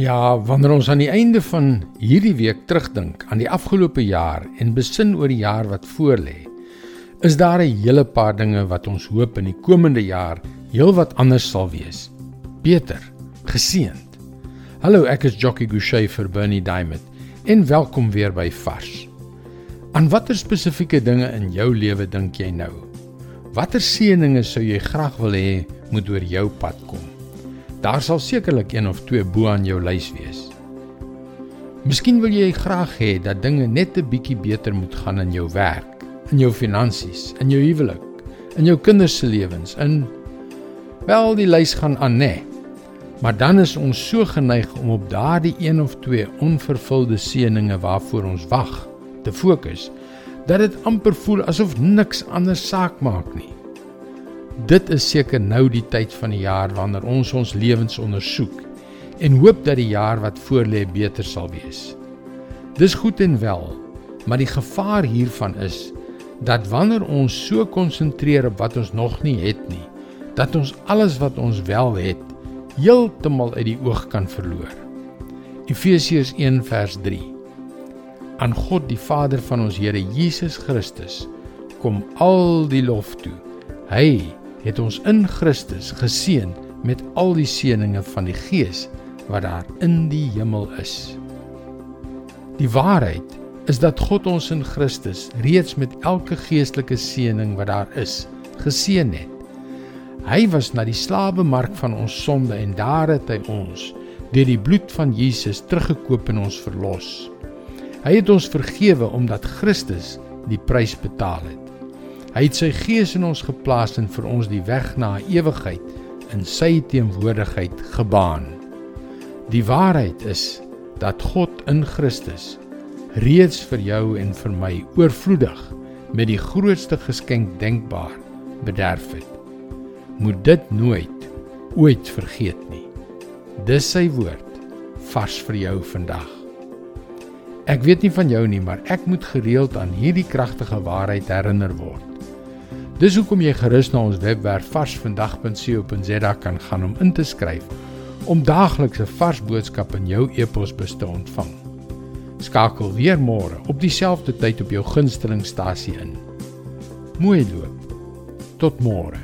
Ja, wanneer ons aan die einde van hierdie week terugdink aan die afgelope jaar en besin oor die jaar wat voorlê, is daar 'n hele paar dinge wat ons hoop in die komende jaar heelwat anders sal wees. Beter, geseënd. Hallo, ek is Jockey Gouchee vir Bernie Diamond en welkom weer by Vars. Aan watter spesifieke dinge in jou lewe dink jy nou? Watter seënings sou jy graag wil hê moet oor jou pad kom? Daar sal sekerlik een of twee bo aan jou lys wees. Miskien wil jy graag hê dat dinge net 'n bietjie beter moet gaan in jou werk, in jou finansies, in jou huwelik, in jou kinders se lewens, in wel die lys gaan aan, nê. Nee. Maar dan is ons so geneig om op daardie een of twee onvervulde seënings waarvoor ons wag te fokus dat dit amper voel asof niks anders saak maak nie. Dit is seker nou die tyd van die jaar wanneer ons ons lewens ondersoek en hoop dat die jaar wat voorlê beter sal wees. Dis goed en wel, maar die gevaar hiervan is dat wanneer ons so konsentreer op wat ons nog nie het nie, dat ons alles wat ons wel het heeltemal uit die oog kan verloor. Efesiërs 1 vers 3. Aan God die Vader van ons Here Jesus Christus kom al die lof toe. Hy het ons in Christus geseën met al die seënings van die Gees wat daar in die hemel is. Die waarheid is dat God ons in Christus reeds met elke geestelike seëning wat daar is, geseën het. Hy was na die slawemark van ons sonde en daar het hy ons deur die bloed van Jesus teruggekoop en ons verlos. Hy het ons vergewe omdat Christus die prys betaal het. Hy het sy gees in ons geplaas en vir ons die weg na ewigheid in sy teenwoordigheid gebaan. Die waarheid is dat God in Christus reeds vir jou en vir my oorvloedig met die grootste geskenk denkbaar bederf het. Moet dit nooit ooit vergeet nie. Dis sy woord vars vir jou vandag. Ek weet nie van jou nie, maar ek moet gereeld aan hierdie kragtige waarheid herinner word. Dis hoekom jy gerus na ons webwerf varsvandag.co.za kan gaan om in te skryf om daagliks 'n vars boodskap in jou e-posbus te ontvang. Skakel weer môre op dieselfde tyd op jou gunstelingstasie in. Mooi loop. Tot môre.